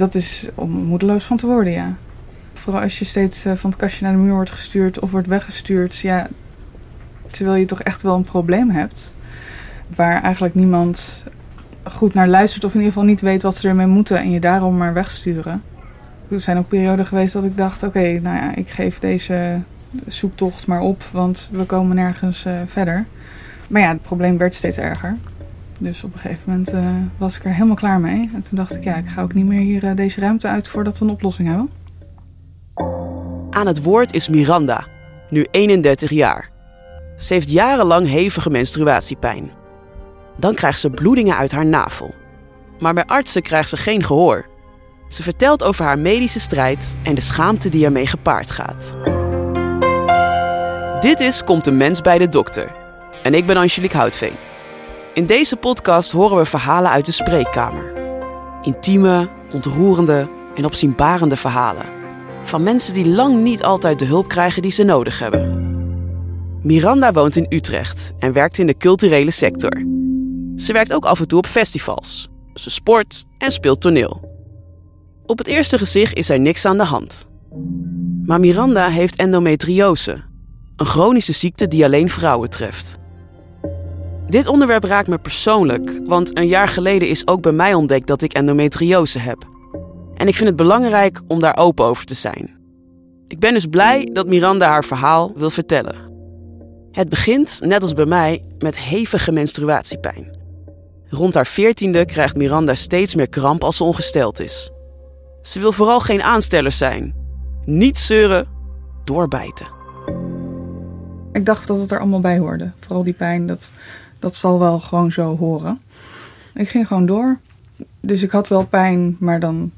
Dat is om moedeloos van te worden, ja. Vooral als je steeds eh, van het kastje naar de muur wordt gestuurd of wordt weggestuurd. Ja, terwijl je toch echt wel een probleem hebt. Waar eigenlijk niemand goed naar luistert of in ieder geval niet weet wat ze ermee moeten. En je daarom maar wegsturen. Er zijn ook perioden geweest dat ik dacht, oké, nou ja, ik geef deze zoektocht maar op. Want we komen nergens uh, verder. Maar ja, het probleem werd steeds erger. Dus op een gegeven moment uh, was ik er helemaal klaar mee. En toen dacht ik, ja, ik ga ook niet meer hier uh, deze ruimte uit voordat we een oplossing hebben. Aan het woord is Miranda, nu 31 jaar. Ze heeft jarenlang hevige menstruatiepijn. Dan krijgt ze bloedingen uit haar navel. Maar bij artsen krijgt ze geen gehoor. Ze vertelt over haar medische strijd en de schaamte die ermee gepaard gaat. Dit is Komt een mens bij de dokter. En ik ben Angelique Houtveen. In deze podcast horen we verhalen uit de spreekkamer. Intieme, ontroerende en opzienbarende verhalen. Van mensen die lang niet altijd de hulp krijgen die ze nodig hebben. Miranda woont in Utrecht en werkt in de culturele sector. Ze werkt ook af en toe op festivals. Ze sport en speelt toneel. Op het eerste gezicht is er niks aan de hand. Maar Miranda heeft endometriose, een chronische ziekte die alleen vrouwen treft. Dit onderwerp raakt me persoonlijk, want een jaar geleden is ook bij mij ontdekt dat ik endometriose heb. En ik vind het belangrijk om daar open over te zijn. Ik ben dus blij dat Miranda haar verhaal wil vertellen. Het begint, net als bij mij, met hevige menstruatiepijn. Rond haar veertiende krijgt Miranda steeds meer kramp als ze ongesteld is. Ze wil vooral geen aansteller zijn. Niet zeuren, doorbijten. Ik dacht dat het er allemaal bij hoorde. Vooral die pijn, dat, dat zal wel gewoon zo horen. Ik ging gewoon door. Dus ik had wel pijn, maar dan.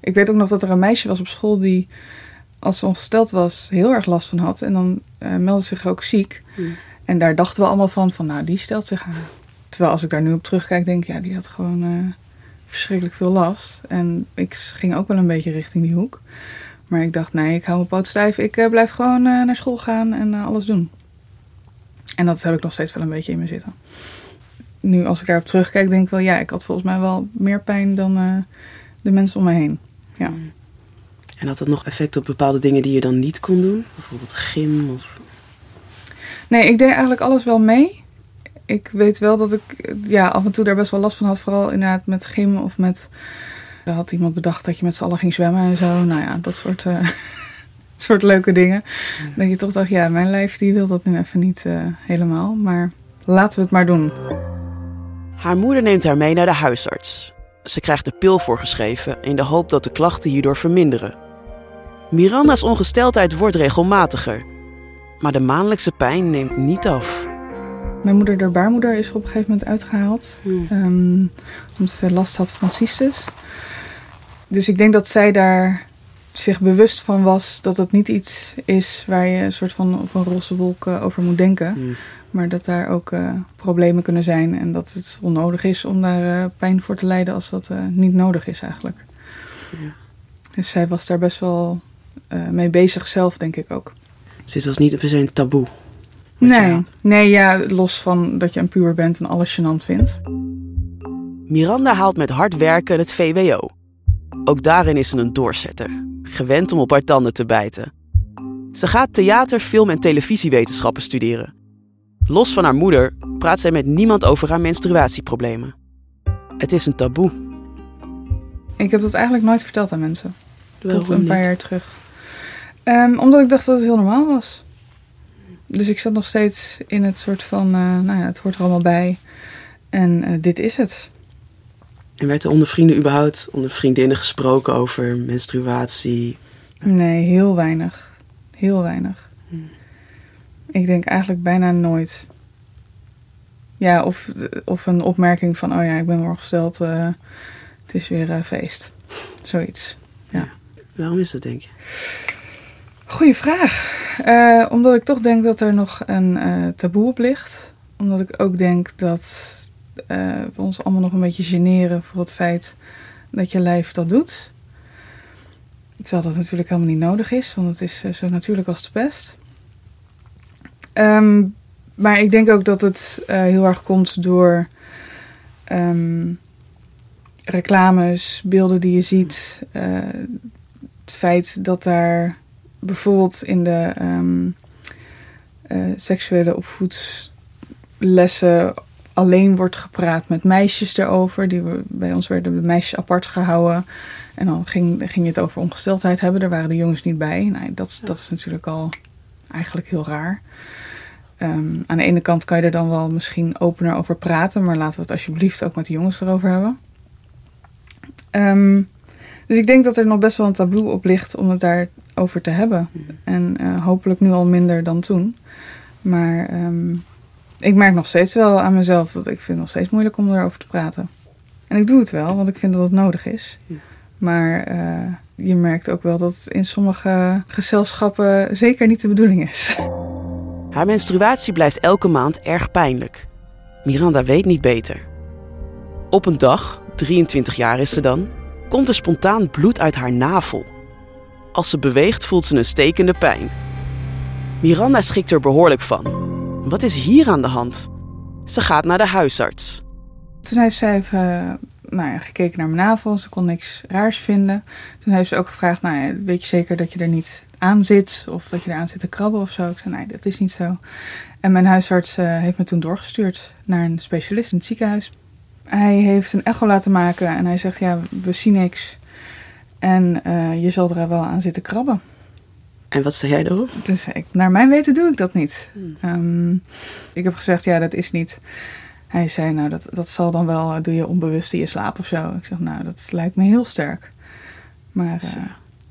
Ik weet ook nog dat er een meisje was op school die, als ze ongesteld was, heel erg last van had. En dan uh, meldde zich ook ziek. Hmm. En daar dachten we allemaal van, van nou, die stelt zich aan. Terwijl als ik daar nu op terugkijk, denk ik, ja, die had gewoon uh, verschrikkelijk veel last. En ik ging ook wel een beetje richting die hoek. Maar ik dacht, nee, ik hou mijn poot stijf. Ik uh, blijf gewoon naar school gaan en alles doen. En dat heb ik nog steeds wel een beetje in me zitten. Nu, als ik daarop terugkijk, denk ik wel, ja, ik had volgens mij wel meer pijn dan de mensen om me heen. Ja. En had dat nog effect op bepaalde dingen die je dan niet kon doen? Bijvoorbeeld gym of... Nee, ik deed eigenlijk alles wel mee ik weet wel dat ik ja, af en toe daar best wel last van had. Vooral inderdaad met gym of met... Er had iemand bedacht dat je met z'n allen ging zwemmen en zo. Nou ja, dat soort, uh, soort leuke dingen. Ja. Dat je toch dacht, ja, mijn lijf die wil dat nu even niet uh, helemaal. Maar laten we het maar doen. Haar moeder neemt haar mee naar de huisarts. Ze krijgt de pil voorgeschreven in de hoop dat de klachten hierdoor verminderen. Miranda's ongesteldheid wordt regelmatiger. Maar de maandelijkse pijn neemt niet af. Mijn moeder, de baarmoeder, is er op een gegeven moment uitgehaald. Hmm. Um, omdat ze last had van cystis. Dus ik denk dat zij daar zich bewust van was dat het niet iets is waar je een soort van op een roze wolk eh, over moet denken. Hmm. Maar dat daar ook uh, problemen kunnen zijn en dat het onnodig is om daar uh, pijn voor te lijden als dat niet nodig is eigenlijk. Ja. Dus zij was daar best wel mee bezig zelf, denk ik ook. Dus dit was niet per se een taboe? Nee, nee ja, los van dat je een puur bent en alles gênant vindt. Miranda haalt met hard werken het VWO. Ook daarin is ze een doorzetter, gewend om op haar tanden te bijten. Ze gaat theater, film en televisiewetenschappen studeren. Los van haar moeder praat zij met niemand over haar menstruatieproblemen. Het is een taboe. Ik heb dat eigenlijk nooit verteld aan mensen. Tot een paar jaar terug. Um, omdat ik dacht dat het heel normaal was dus ik zat nog steeds in het soort van, uh, nou ja, het hoort er allemaal bij. En uh, dit is het. En werd er onder vrienden überhaupt, onder vriendinnen gesproken over menstruatie? Nee, heel weinig. Heel weinig. Hmm. Ik denk eigenlijk bijna nooit. Ja, of, of een opmerking van, oh ja, ik ben ongesteld, uh, het is weer feest. Zoiets, ja. ja. Waarom is dat, denk je? Goeie vraag. Uh, omdat ik toch denk dat er nog een uh, taboe op ligt. Omdat ik ook denk dat uh, we ons allemaal nog een beetje generen voor het feit dat je lijf dat doet. Terwijl dat natuurlijk helemaal niet nodig is, want het is zo natuurlijk als de pest. Um, maar ik denk ook dat het heel erg komt door um, reclames, beelden die je ziet. eh, het feit dat daar bijvoorbeeld in de ehm, eh, seksuele opvoedlessen alleen wordt gepraat met meisjes erover. Die we, bij ons werden de meisjes apart gehouden. En dan ging, ging je het over ongesteldheid hebben. Daar waren de jongens niet bij. Nou, dat, is- dat is natuurlijk al eigenlijk heel raar. Ehm, aan de ene kant kan je er dan wel misschien opener over praten. Maar laten we het alsjeblieft ook met de jongens erover hebben. Ehm, dus ik denk dat er nog best wel een taboe op ligt om het daarover te hebben. En eh, hopelijk nu al minder dan toen. Maar ehm, ik merk nog steeds wel aan mezelf dat ik vind het nog steeds moeilijk om erover te praten. En ik doe het wel, want ik vind dat het nodig is. Ja. Maar eh, je merkt ook wel dat het in sommige gezelschappen zeker niet de bedoeling is. Haar menstruatie blijft elke maand erg pijnlijk. Miranda weet niet beter. Op een dag, 23 jaar is ze dan, komt er spontaan bloed uit haar navel. Als ze beweegt voelt ze een stekende pijn. Miranda schrikt er behoorlijk van. Wat is hier aan de hand? Ze gaat naar de huisarts. Toen heeft zij eh, nou ja, gekeken naar mijn navel. Ze kon niks raars vinden. Toen heeft ze ook gevraagd, nou ja, weet je zeker dat je er niet aan zit? Of dat je eraan zit te krabben of zo? Ik zei, nee, dat is niet zo. En mijn huisarts eh, heeft me toen doorgestuurd naar een specialist in het ziekenhuis. Hij heeft een echo laten maken en hij zegt, ja, we zien niks. En eh, je zal er wel aan zitten krabben. En wat zei jij? Toen zei ik, naar mijn weten doe ik dat niet. Ehm, ik heb gezegd, ja, dat is niet. Hij zei, nou, dat, dat zal dan wel, eh, doe je onbewust in je slaap of zo. Ik zeg, nou, dat lijkt me heel sterk. Maar eh,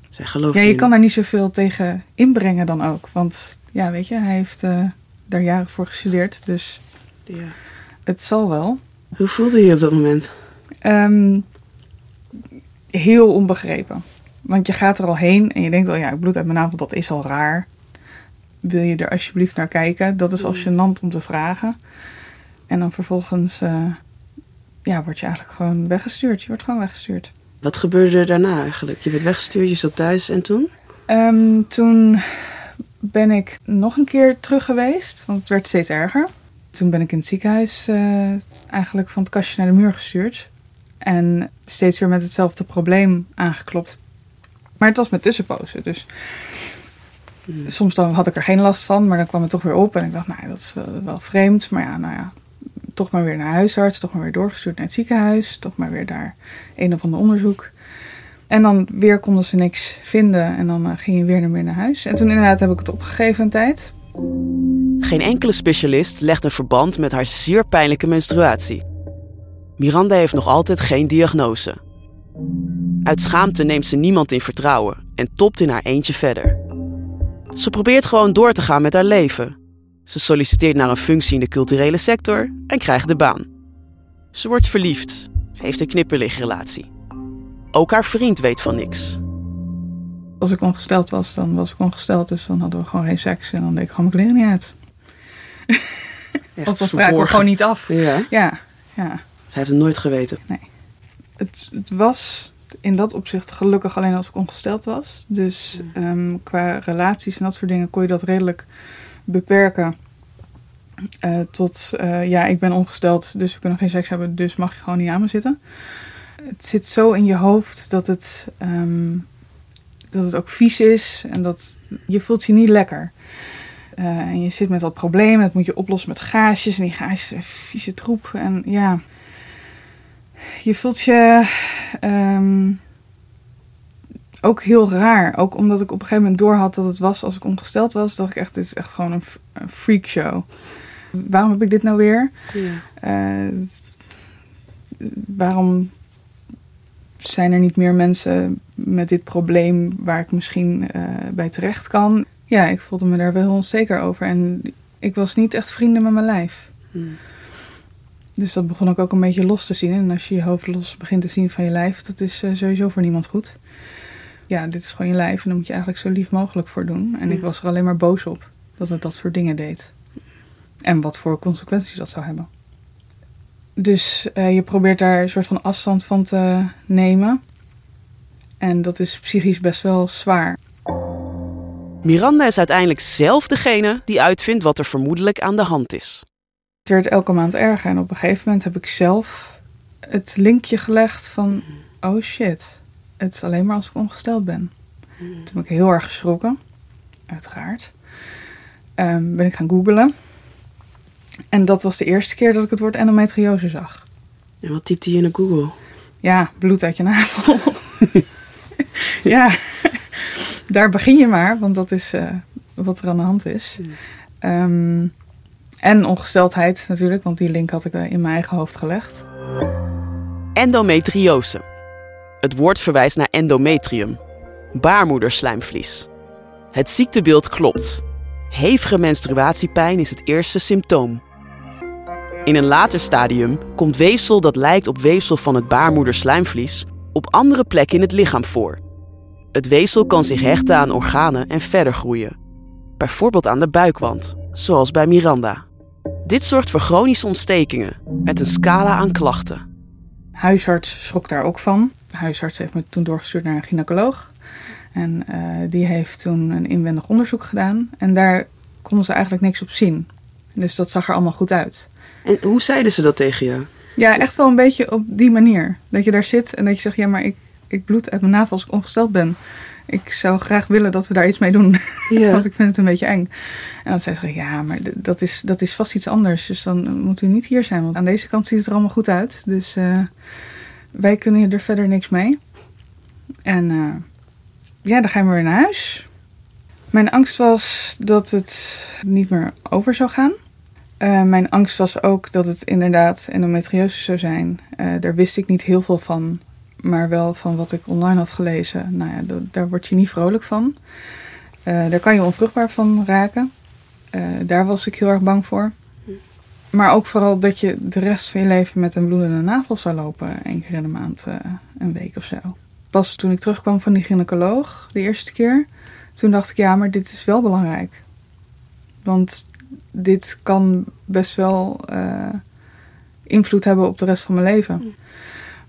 Zij gelooft ja, je in kan daar niet zoveel tegen inbrengen dan ook. Want ja, weet je, hij heeft eh, daar jaren voor gestudeerd. Dus Ja. het zal wel. Hoe voelde je je op dat moment? Ehm, heel onbegrepen. Want je gaat er al heen en je denkt al, ja, bloed uit mijn navel, dat is al raar. Wil je er alsjeblieft naar kijken? Dat is al gênant om te vragen. En dan vervolgens, eh, ja, word je eigenlijk gewoon weggestuurd. Je wordt gewoon weggestuurd. Wat gebeurde er daarna eigenlijk? Je werd weggestuurd, je zat thuis en toen? Ehm, toen ben ik nog een keer terug geweest, want het werd steeds erger. Toen ben ik in het ziekenhuis eh, eigenlijk van het kastje naar de muur gestuurd. En steeds weer met hetzelfde probleem aangeklopt. Maar het was met tussenpozen, dus soms dan had ik er geen last van, maar dan kwam het toch weer op. En ik dacht, nou, dat is wel, vreemd. Maar ja, nou ja, toch maar weer naar huisarts, toch maar weer doorgestuurd naar het ziekenhuis. Toch maar weer daar een of ander onderzoek. En dan weer konden ze niks vinden en dan eh, ging je weer naar naar huis. En toen inderdaad heb ik het opgegeven een tijd. Geen enkele specialist legt een verband met haar zeer pijnlijke menstruatie. Miranda heeft nog altijd geen diagnose. Uit schaamte neemt ze niemand in vertrouwen en topt in haar eentje verder. Ze probeert gewoon door te gaan met haar leven. Ze solliciteert naar een functie in de culturele sector en krijgt de baan. Ze wordt verliefd. Ze heeft een knipperligrelatie. Ook haar vriend weet van niks. Als ik ongesteld was, dan was ik ongesteld. Dus dan hadden we gewoon geen seks en dan deed ik gewoon mijn kleren niet uit. Want dan spraken we gewoon niet af. Ja, Ja, ja. zij heeft het nooit geweten. Het, het was in dat opzicht gelukkig alleen als ik ongesteld was. Dus ehm, qua relaties en dat soort dingen kon je dat redelijk beperken. Eh, tot, eh, ja, ik ben ongesteld, dus we kunnen geen seks hebben, dus mag je gewoon niet aan me zitten. Het zit zo in je hoofd dat het, ehm, dat het ook vies is en dat je voelt je niet lekker. Eh, en je zit met dat probleem, dat moet je oplossen met gaasjes. En die gaasjes zijn vieze troep. En ja, je voelt je ehm, ook heel raar. Ook omdat ik op een gegeven moment doorhad dat het was als ik ongesteld was. Dacht ik echt, dit is echt gewoon een, f- een freakshow. Waarom heb ik dit nou weer? Eh, waarom zijn er niet meer mensen met dit probleem waar ik misschien eh, bij terecht kan? Ja, ik voelde me daar wel heel onzeker over. En ik was niet echt vrienden met mijn lijf. Hmm. Dus dat begon ik ook een beetje los te zien. En als je je hoofd los begint te zien van je lijf, dat is eh, sowieso voor niemand goed. Ja, dit is gewoon je lijf en daar moet je eigenlijk zo lief mogelijk voor doen. En ik was er alleen maar boos op dat het dat soort dingen deed. En wat voor consequenties dat zou hebben. Dus eh, je probeert daar een soort van afstand van te nemen. En dat is psychisch best wel zwaar. Miranda is uiteindelijk zelf degene die uitvindt wat er vermoedelijk aan de hand is. Het werd elke maand erger. En op een gegeven moment heb ik zelf het linkje gelegd van, oh shit, het is alleen maar als ik ongesteld ben. Toen ben ik heel erg geschrokken, uiteraard. Ehm, ben ik gaan googlen. En dat was de eerste keer dat ik het woord endometriose zag. En wat typte je in de Google? Ja, bloed uit je navel. ja, daar begin je maar, want dat is eh, wat er aan de hand is. Ehm, en ongesteldheid natuurlijk, want die link had ik in mijn eigen hoofd gelegd. Endometriose. Het woord verwijst naar endometrium, baarmoederslijmvlies. Het ziektebeeld klopt. Hevige menstruatiepijn is het eerste symptoom. In een later stadium komt weefsel dat lijkt op weefsel van het baarmoederslijmvlies op andere plekken in het lichaam voor. Het weefsel kan zich hechten aan organen en verder groeien. Bijvoorbeeld aan de buikwand, zoals bij Miranda. Dit zorgt voor chronische ontstekingen met een scala aan klachten. Huisarts schrok daar ook van. De huisarts heeft me toen doorgestuurd naar een gynaecoloog. En eh, die heeft toen een inwendig onderzoek gedaan. En daar konden ze eigenlijk niks op zien. Dus dat zag er allemaal goed uit. En hoe zeiden ze dat tegen je? Ja, echt wel een beetje op die manier. Dat je daar zit en dat je zegt, ja, maar ik, ik bloed uit mijn navel als ik ongesteld ben. Ik zou graag willen dat we daar iets mee doen. Ja. Want ik vind het een beetje eng. En dan zei ze, ja, maar dat is, dat is vast iets anders. Dus dan moet u niet hier zijn. Want aan deze kant ziet het er allemaal goed uit. Dus eh, wij kunnen er verder niks mee. En eh, ja, dan gaan we weer naar huis. Mijn angst was dat het niet meer over zou gaan. Eh, mijn angst was ook dat het inderdaad endometriose zou zijn. Daar wist ik niet heel veel van, maar wel van wat ik online had gelezen. Nou ja, da- daar word je niet vrolijk van. Eh, daar kan je onvruchtbaar van raken. Eh, daar was ik heel erg bang voor. Maar ook vooral dat je de rest van je leven met een bloedende navel zou lopen. één keer in de maand, eh, een week of zo. Pas toen ik terugkwam van die gynaecoloog, de eerste keer, toen dacht ik, ja, maar dit is wel belangrijk. Want dit kan best wel invloed hebben op de rest van mijn leven.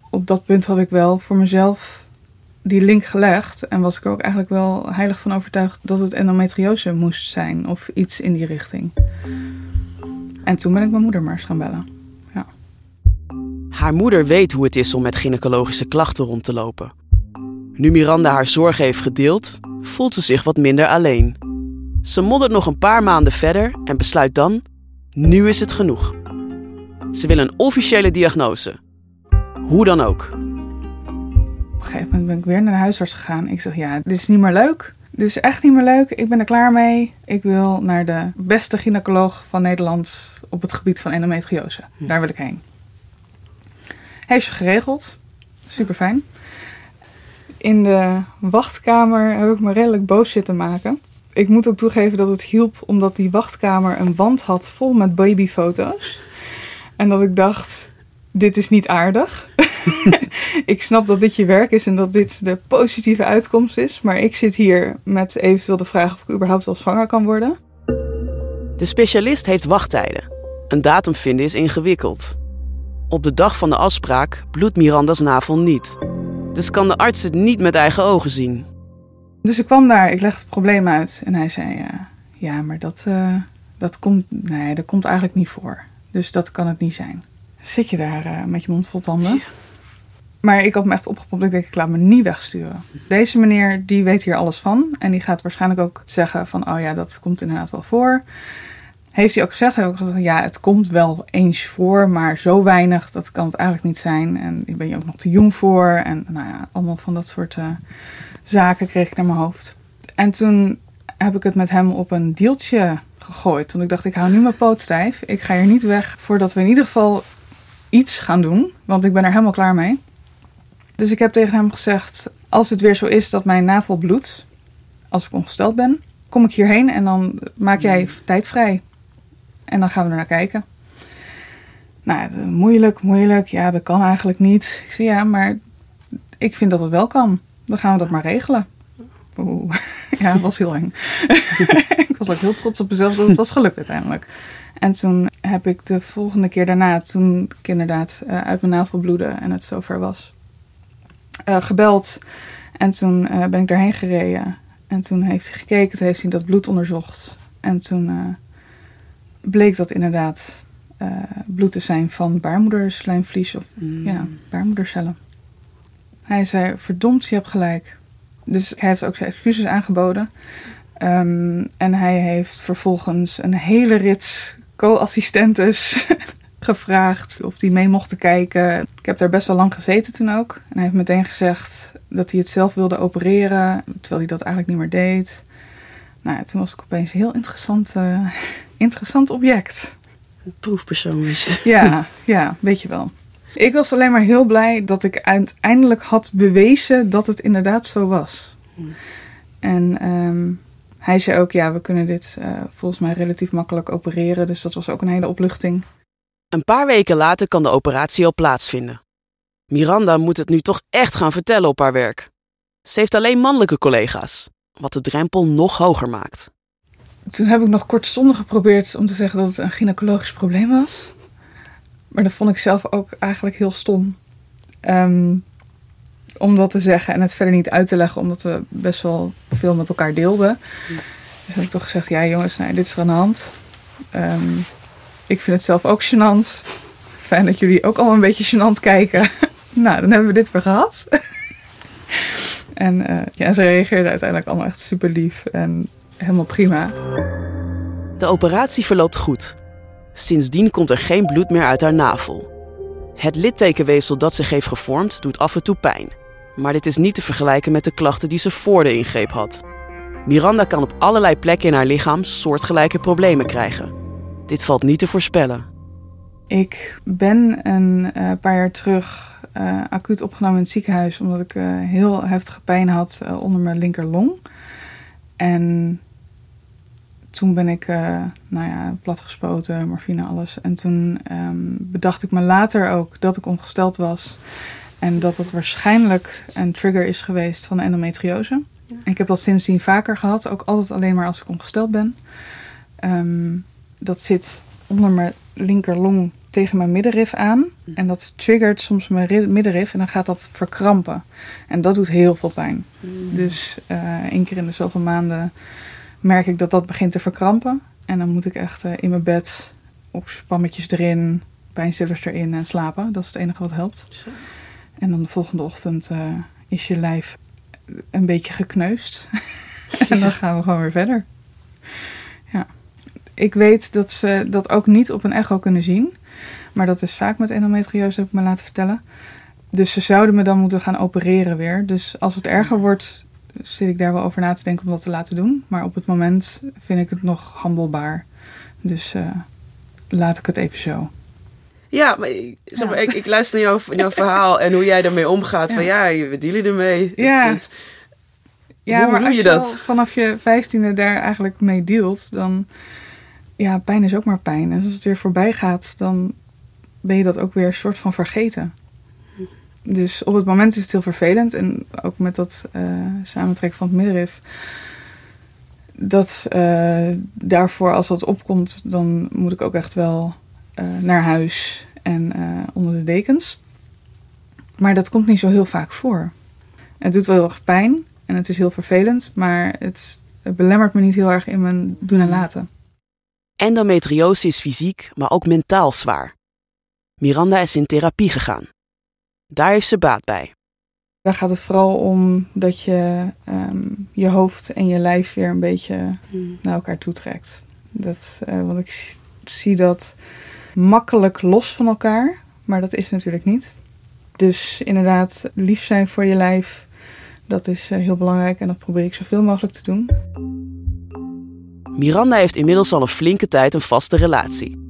Op dat punt had ik wel voor mezelf die link gelegd. En was ik er ook eigenlijk wel heilig van overtuigd dat het endometriose moest zijn. Of iets in die richting. En toen ben ik mijn moeder maar eens gaan bellen. Ja. Haar moeder weet hoe het is om met gynaecologische klachten rond te lopen. Nu Miranda haar zorgen heeft gedeeld, voelt ze zich wat minder alleen. Ze moddert nog een paar maanden verder en besluit dan: nu is het genoeg. Ze wil een officiële diagnose. Hoe dan ook. Op een gegeven moment ben ik weer naar de huisarts gegaan. Ik zeg, ja, dit is niet meer leuk. Dit is echt niet meer leuk. Ik ben er klaar mee. Ik wil naar de beste gynaecoloog van Nederland op het gebied van endometriose. Daar wil ik heen. Heeft ze geregeld. Super fijn. In de wachtkamer heb ik me redelijk boos zitten maken. Ik moet ook toegeven dat het hielp omdat die wachtkamer een wand had vol met babyfoto's. En dat ik dacht, dit is niet aardig. ik snap dat dit je werk is en dat dit de positieve uitkomst is. Maar ik zit hier met eventueel de vraag of ik überhaupt wel zwanger kan worden. De specialist heeft wachttijden. Een datum vinden is ingewikkeld. Op de dag van de afspraak bloedt Miranda's navel niet. Dus kan de arts het niet met eigen ogen zien. Dus ik kwam daar, ik legde het probleem uit. En hij zei, ja, ja maar dat, eh, dat, komt, nee, dat komt eigenlijk niet voor. Dus dat kan het niet zijn. Zit je daar eh, met je mond vol tanden? Maar ik had me echt opgepopt. Ik denk, ik laat me niet wegsturen. Deze meneer, die weet hier alles van. En die gaat waarschijnlijk ook zeggen van... oh ja, dat komt inderdaad wel voor. Heeft hij ook gezegd. Hij ook gezegd, ja, het komt wel eens voor... maar zo weinig, dat kan het eigenlijk niet zijn. En daar ben je ook nog te jong voor. En nou ja, allemaal van dat soort eh, zaken kreeg ik naar mijn hoofd. En toen heb ik het met hem op een deeltje gegooid. Want ik dacht, ik hou nu mijn poot stijf. Ik ga hier niet weg voordat we in ieder geval iets gaan doen. Want ik ben er helemaal klaar mee. Dus ik heb tegen hem gezegd: Als het weer zo is dat mijn navel bloedt, als ik ongesteld ben, kom ik hierheen en dan maak jij tijd vrij. En dan gaan we er naar kijken. Nou, moeilijk, moeilijk. Ja, dat kan eigenlijk niet. Ik zei ja, maar ik vind dat het wel kan. Dan gaan we dat maar regelen. Oeh. Ja, het was heel eng. ik was ook heel trots op mezelf dat het was gelukt uiteindelijk. En toen heb ik de volgende keer daarna, toen ik inderdaad eh, uit mijn navel bloedde en het zover was, eh, gebeld. En toen eh, ben ik daarheen gereden. En toen heeft hij gekeken, toen heeft hij dat bloed onderzocht. En toen bleek dat inderdaad bloed te zijn van baarmoederslijmvlies of Mm. ja, baarmoedercellen. Hij zei, verdomd, je hebt gelijk. Dus hij heeft ook zijn excuses aangeboden. Ehm, en hij heeft vervolgens een hele rits co-assistentes gevraagd of die mee mochten kijken. Ik heb daar best wel lang gezeten toen ook. En hij heeft meteen gezegd dat hij het zelf wilde opereren, terwijl hij dat eigenlijk niet meer deed. Nou ja, toen was ik opeens een heel interessant, eh, interessant object. Proefpersoon is. Ja, ja, weet je wel. Ik was alleen maar heel blij dat ik uiteindelijk had bewezen dat het inderdaad zo was. Hmm. En ehm, hij zei ook, ja, we kunnen dit eh, volgens mij relatief makkelijk opereren. Dus dat was ook een hele opluchting. Een paar weken later kan de operatie al plaatsvinden. Miranda moet het nu toch echt gaan vertellen op haar werk. Ze heeft alleen mannelijke collega's, wat de drempel nog hoger maakt. Toen heb ik nog kortstondig geprobeerd om te zeggen dat het een gynaecologisch probleem was. Maar dat vond ik zelf ook eigenlijk heel stom. Ehm, om dat te zeggen en het verder niet uit te leggen, omdat we best wel veel met elkaar deelden. Dus heb ik toch gezegd, ja jongens, dit is er aan de hand. Ehm, ik vind het zelf ook gênant. Fijn dat jullie ook al een beetje gênant kijken. nou, dan hebben we dit weer gehad. en eh, ja, ze reageerden uiteindelijk allemaal echt super lief en helemaal prima. De operatie verloopt goed. Sindsdien komt er geen bloed meer uit haar navel. Het littekenweefsel dat zich heeft gevormd doet af en toe pijn. Maar dit is niet te vergelijken met de klachten die ze voor de ingreep had. Miranda kan op allerlei plekken in haar lichaam soortgelijke problemen krijgen. Dit valt niet te voorspellen. Ik ben een eh, paar jaar terug eh, acuut opgenomen in het ziekenhuis omdat ik eh, heel heftige pijn had onder mijn linkerlong. En toen ben ik, eh, nou ja, platgespoten, morfine, alles. En toen ehm, bedacht ik me later ook dat ik ongesteld was. En dat het waarschijnlijk een trigger is geweest van de endometriose. En ik heb dat sindsdien vaker gehad, ook altijd alleen maar als ik ongesteld ben. Ehm, dat zit onder mijn linkerlong tegen mijn middenrif aan. En dat triggert soms mijn ri- middenrif en dan gaat dat verkrampen. En dat doet heel veel pijn. Dus eh één keer in de zoveel maanden merk ik dat dat begint te verkrampen. En dan moet ik echt eh, in mijn bed op spammetjes erin, pijnstillers erin en slapen. Dat is het enige wat helpt. En dan de volgende ochtend eh, is je lijf een beetje gekneusd. en dan gaan we gewoon weer verder. Ja. Ik weet dat ze dat ook niet op een echo kunnen zien. Maar dat is vaak met endometriose, heb ik me laten vertellen. Dus ze zouden me dan moeten gaan opereren weer. Dus als het erger wordt, zit ik daar wel over na te denken om dat te laten doen. Maar op het moment vind ik het nog handelbaar. Dus eh, laat ik het even zo. Ja, maar, ik- zeg maar, Ja. ik, ik luister naar jouw, jouw verhaal en hoe jij daarmee omgaat. Van ja, we dealen ermee. Ja. Het- het- Ja, Hoe maar doe je dat? vanaf je vijftiende daar eigenlijk mee dealt, dan... Ja, pijn is ook maar pijn. En als het weer voorbij gaat, dan ben je dat ook weer een soort van vergeten. Dus op het moment is het heel vervelend. En ook met dat eh samentrekken van het middenrif. Dat eh, daarvoor, als dat opkomt, dan moet ik ook echt wel eh, naar huis en onder de dekens. Maar dat komt niet zo heel vaak voor. Het doet wel heel erg pijn en het is heel vervelend, maar het, het belemmert me niet heel erg in mijn doen en laten. Endometriose is fysiek, maar ook mentaal zwaar. Miranda is in therapie gegaan. Daar heeft ze baat bij. Daar gaat het vooral om dat je ehm, je hoofd en je lijf weer een beetje naar elkaar toe trekt. Dat, eh, want ik zie- zie dat makkelijk los van elkaar, maar dat is natuurlijk niet. Dus inderdaad, lief zijn voor je lijf, dat is eh, heel belangrijk en dat probeer ik zoveel mogelijk te doen. Miranda heeft inmiddels al een flinke tijd een vaste relatie.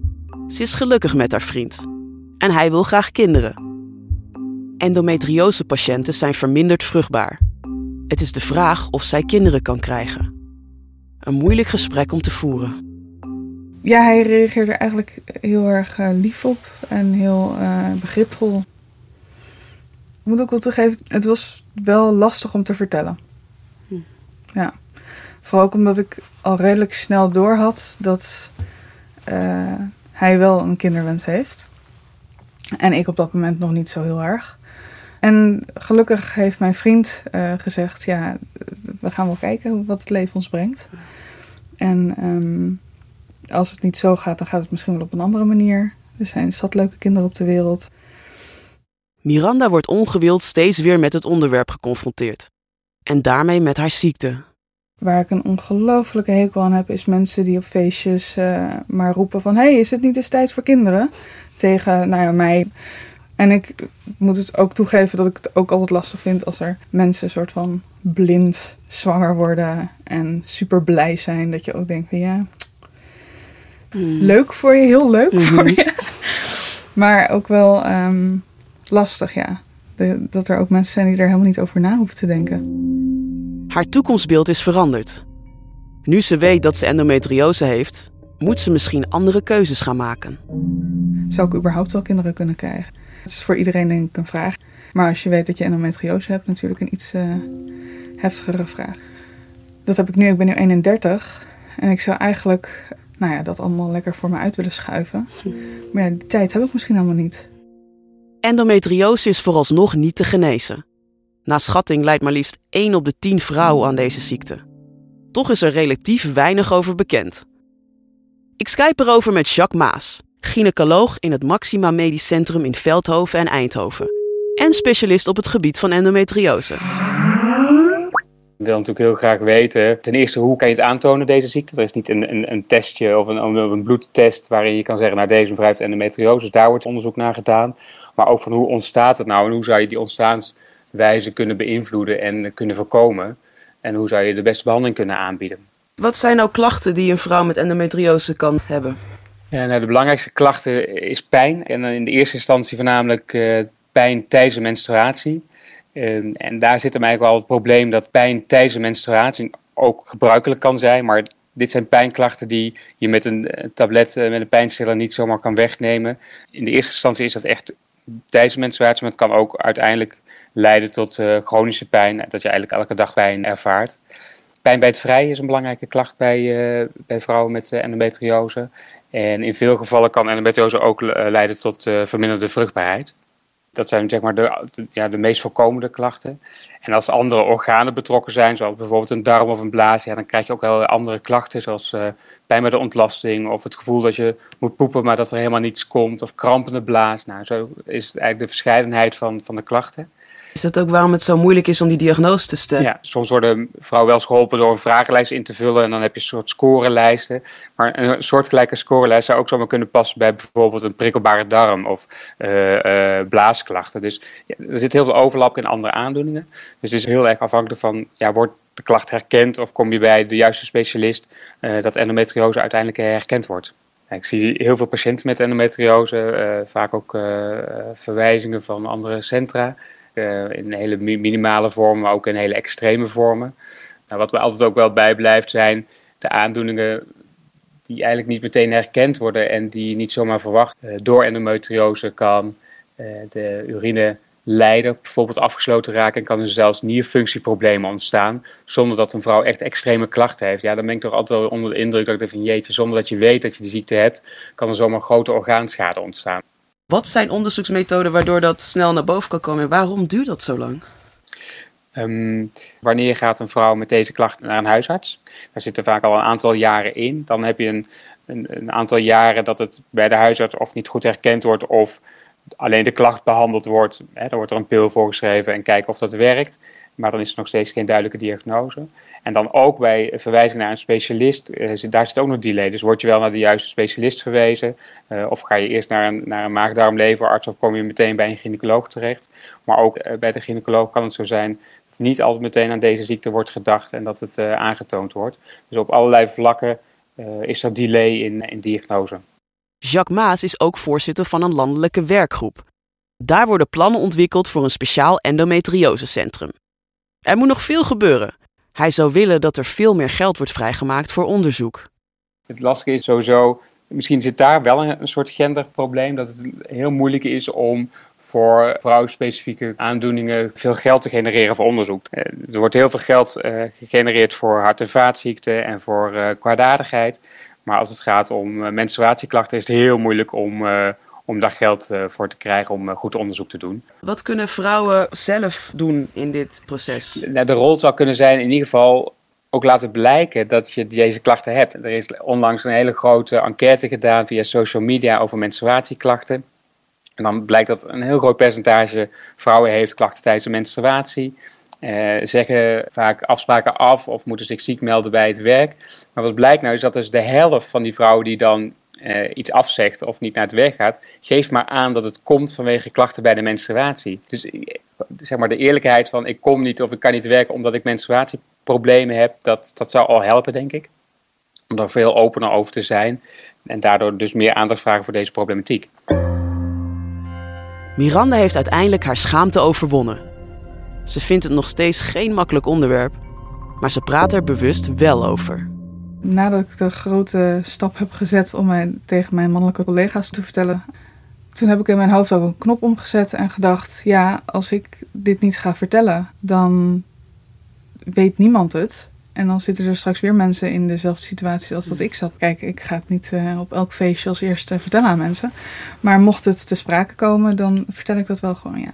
Ze is gelukkig met haar vriend. En hij wil graag kinderen. Endometriose-patiënten zijn verminderd vruchtbaar. Het is de vraag of zij kinderen kan krijgen. Een moeilijk gesprek om te voeren. Ja, hij reageerde eigenlijk heel erg eh, lief op en heel eh, begripvol. Ik moet ook wel toegeven, het was wel lastig om te vertellen. Hm. Ja, vooral ook omdat ik al redelijk snel door had dat eh, hij wel een kinderwens heeft. En ik op dat moment nog niet zo heel erg. En gelukkig heeft mijn vriend eh, gezegd, ja, we gaan wel kijken wat het leven ons brengt. En ehm, als het niet zo gaat, dan gaat het misschien wel op een andere manier. Er zijn zat leuke kinderen op de wereld. Miranda wordt ongewild steeds weer met het onderwerp geconfronteerd. En daarmee met haar ziekte. Waar ik een ongelofelijke hekel aan heb, is mensen die op feestjes uh, maar roepen van... hey, is het niet eens tijd voor kinderen? Tegen nou ja, mij. En ik moet het ook toegeven dat ik het ook altijd lastig vind als er mensen soort van blind zwanger worden en super blij zijn. Dat je ook denkt van ja, mm. leuk voor je, heel leuk mm -hmm. voor je. Maar ook wel um, lastig, ja. De, dat er ook mensen zijn die er helemaal niet over na hoeven te denken. Haar toekomstbeeld is veranderd. Nu ze weet dat ze endometriose heeft, moet ze misschien andere keuzes gaan maken. Zou ik überhaupt wel kinderen kunnen krijgen? Het is voor iedereen denk ik een vraag. Maar als je weet dat je endometriose hebt, natuurlijk een iets uh, heftigere vraag. Dat heb ik nu. Ik ben nu 31 en ik zou eigenlijk nou ja, dat allemaal lekker voor me uit willen schuiven. Maar ja, die tijd heb ik misschien helemaal niet. Endometriose is vooralsnog niet te genezen. Na schatting lijdt maar liefst 1 op de 10 vrouwen aan deze ziekte. Toch is er relatief weinig over bekend. Ik skype erover met Jacques Maas, gynaecoloog in het Maxima Medisch Centrum in Veldhoven en Eindhoven. En specialist op het gebied van endometriose. Ik wil natuurlijk heel graag weten, ten eerste, hoe kan je het aantonen, deze ziekte? Er is niet een, een, een testje of een, een, bloedtest waarin je kan zeggen, nou deze mevrouw heeft endometriose, dus daar wordt onderzoek naar gedaan. Maar ook van hoe ontstaat het nou en hoe zou je die ontstaanswijze kunnen beïnvloeden en kunnen voorkomen? En hoe zou je de beste behandeling kunnen aanbieden? Wat zijn nou klachten die een vrouw met endometriose kan hebben? Ja, nou, de belangrijkste klachten is pijn. En in de eerste instantie voornamelijk uh, pijn tijdens de menstruatie. Uh, en daar zit hem eigenlijk wel het probleem dat pijn tijdens de menstruatie ook gebruikelijk kan zijn. Maar dit zijn pijnklachten die je met een tablet, uh, met een pijnstiller niet zomaar kan wegnemen. In de eerste instantie is dat echt tijdens de menstruatie, maar het kan ook uiteindelijk leiden tot chronische pijn. Dat je eigenlijk elke dag pijn ervaart. Pijn bij het vrij is een belangrijke klacht bij, bij vrouwen met endometriose. En in veel gevallen kan endometriose ook eh, leiden tot uh, verminderde vruchtbaarheid. Dat zijn zeg maar de, ja, de meest voorkomende klachten. En als andere organen betrokken zijn, zoals bijvoorbeeld een darm of een blaas, ja, dan krijg je ook wel andere klachten, zoals uh, pijn bij de ontlasting of het gevoel dat je moet poepen, maar dat er helemaal niets komt, of krampende blaas. Nou, zo is het eigenlijk de verscheidenheid van, van de klachten. Is dat ook waarom het zo moeilijk is om die diagnose te stellen? Ja, soms worden vrouwen wel eens geholpen door een vragenlijst in te vullen en dan heb je een soort scorelijsten. Maar een soortgelijke scorelijst zou ook zomaar kunnen passen bij bijvoorbeeld een prikkelbare darm of uh, uh, blaasklachten. Dus er zit heel veel overlap in andere aandoeningen. Dus het is heel erg afhankelijk van, ja, wordt de klacht herkend of kom je bij de juiste specialist uh, dat endometriose uiteindelijk herkend wordt. Ik zie heel veel patiënten met endometriose, vaak ook verwijzingen van andere centra. Uh, in hele minimale vormen, maar ook in hele extreme vormen. Nou, wat we altijd ook wel bijblijft zijn de aandoeningen die eigenlijk niet meteen herkend worden en die niet zomaar verwacht. Uh, door endometriose kan uh, de urine leiden, bijvoorbeeld afgesloten raken en kan er zelfs nierfunctieproblemen ontstaan, zonder dat een vrouw echt extreme klachten heeft. Ja, dan ben ik toch altijd wel onder de indruk dat ik denk van jeetje, zonder dat je weet dat je die ziekte hebt, kan er zomaar grote orgaanschade ontstaan. Wat zijn onderzoeksmethoden waardoor dat snel naar boven kan komen en waarom duurt dat zo lang? Um, wanneer gaat een vrouw met deze klachten naar een huisarts? Daar zitten vaak al een aantal jaren in. Dan heb je een, een, een, aantal jaren dat het bij de huisarts of niet goed herkend wordt of alleen de klacht behandeld wordt. Dan wordt er een pil voorgeschreven en kijken of dat werkt. Maar dan is er nog steeds geen duidelijke diagnose. En dan ook bij verwijzing naar een specialist, eh, daar zit ook nog delay. Dus word je wel naar de juiste specialist verwezen? Uh, of ga je eerst naar een, naar een maagdarmleverarts of kom je meteen bij een gynaecoloog terecht? Maar ook uh, bij de gynaecoloog kan het zo zijn dat niet altijd meteen aan deze ziekte wordt gedacht en dat het aangetoond wordt. Dus op allerlei vlakken is er delay in, in diagnose. Jacques Maas is ook voorzitter van een landelijke werkgroep. Daar worden plannen ontwikkeld voor een speciaal endometriosecentrum. Er moet nog veel gebeuren. Hij zou willen dat er veel meer geld wordt vrijgemaakt voor onderzoek. Het lastige is sowieso, misschien zit daar wel een, soort genderprobleem, dat het heel moeilijk is om voor vrouwspecifieke aandoeningen veel geld te genereren voor onderzoek. Eh, er wordt heel veel geld uh, gegenereerd voor hart- en vaatziekten en voor uh, kwaadaardigheid. Maar als het gaat om menstruatieklachten is het heel moeilijk om, om daar geld uh, voor te krijgen om uh, goed onderzoek te doen. Wat kunnen vrouwen zelf doen in dit proces? Nou, de rol zou kunnen zijn in ieder geval ook laten blijken dat je deze klachten hebt. Er is onlangs een hele grote enquête gedaan via social media over menstruatieklachten. En dan blijkt dat een heel groot percentage vrouwen heeft klachten tijdens de menstruatie. Uh, zeggen vaak afspraken af of moeten zich ziek melden bij het werk. Maar wat blijkt nou is dat dus de helft van die vrouwen die dan uh, iets afzegt of niet naar het werk gaat, geeft maar aan dat het komt vanwege klachten bij de menstruatie. Dus eh, zeg maar de eerlijkheid van ik kom niet of ik kan niet werken omdat ik menstruatieproblemen heb, dat, dat zou al helpen denk ik. Om daar veel opener over te zijn en daardoor dus meer aandacht vragen voor deze problematiek. Miranda heeft uiteindelijk haar schaamte overwonnen. Ze vindt het nog steeds geen makkelijk onderwerp, maar ze praat er bewust wel over. Nadat ik de grote stap heb gezet om mij tegen mijn mannelijke collega's te vertellen, toen heb ik in mijn hoofd ook een knop omgezet en gedacht: ja, als ik dit niet ga vertellen, dan weet niemand het. En dan zitten er straks weer mensen in dezelfde situatie als dat ik zat. Kijk, ik ga het niet uh, op elk feestje als eerste vertellen aan mensen. Maar mocht het te sprake komen, dan vertel ik dat wel gewoon, ja.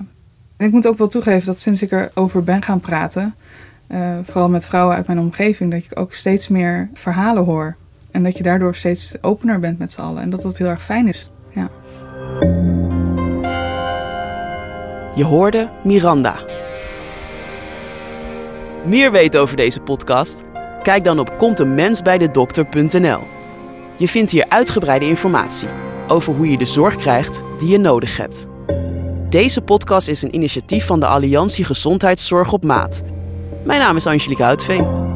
En ik moet ook wel toegeven dat sinds ik erover ben gaan praten, uh, vooral met vrouwen uit mijn omgeving, dat ik ook steeds meer verhalen hoor. En dat je daardoor steeds opener bent met z'n allen. En dat dat heel erg fijn is. Ja. Je hoorde Miranda. Meer weten over deze podcast? Kijk dan op kontemensbijdedokter.nl. Je vindt hier uitgebreide informatie over hoe je de zorg krijgt die je nodig hebt. Deze podcast is een initiatief van de Alliantie Gezondheidszorg op Maat. Mijn naam is Angelique Huitveen.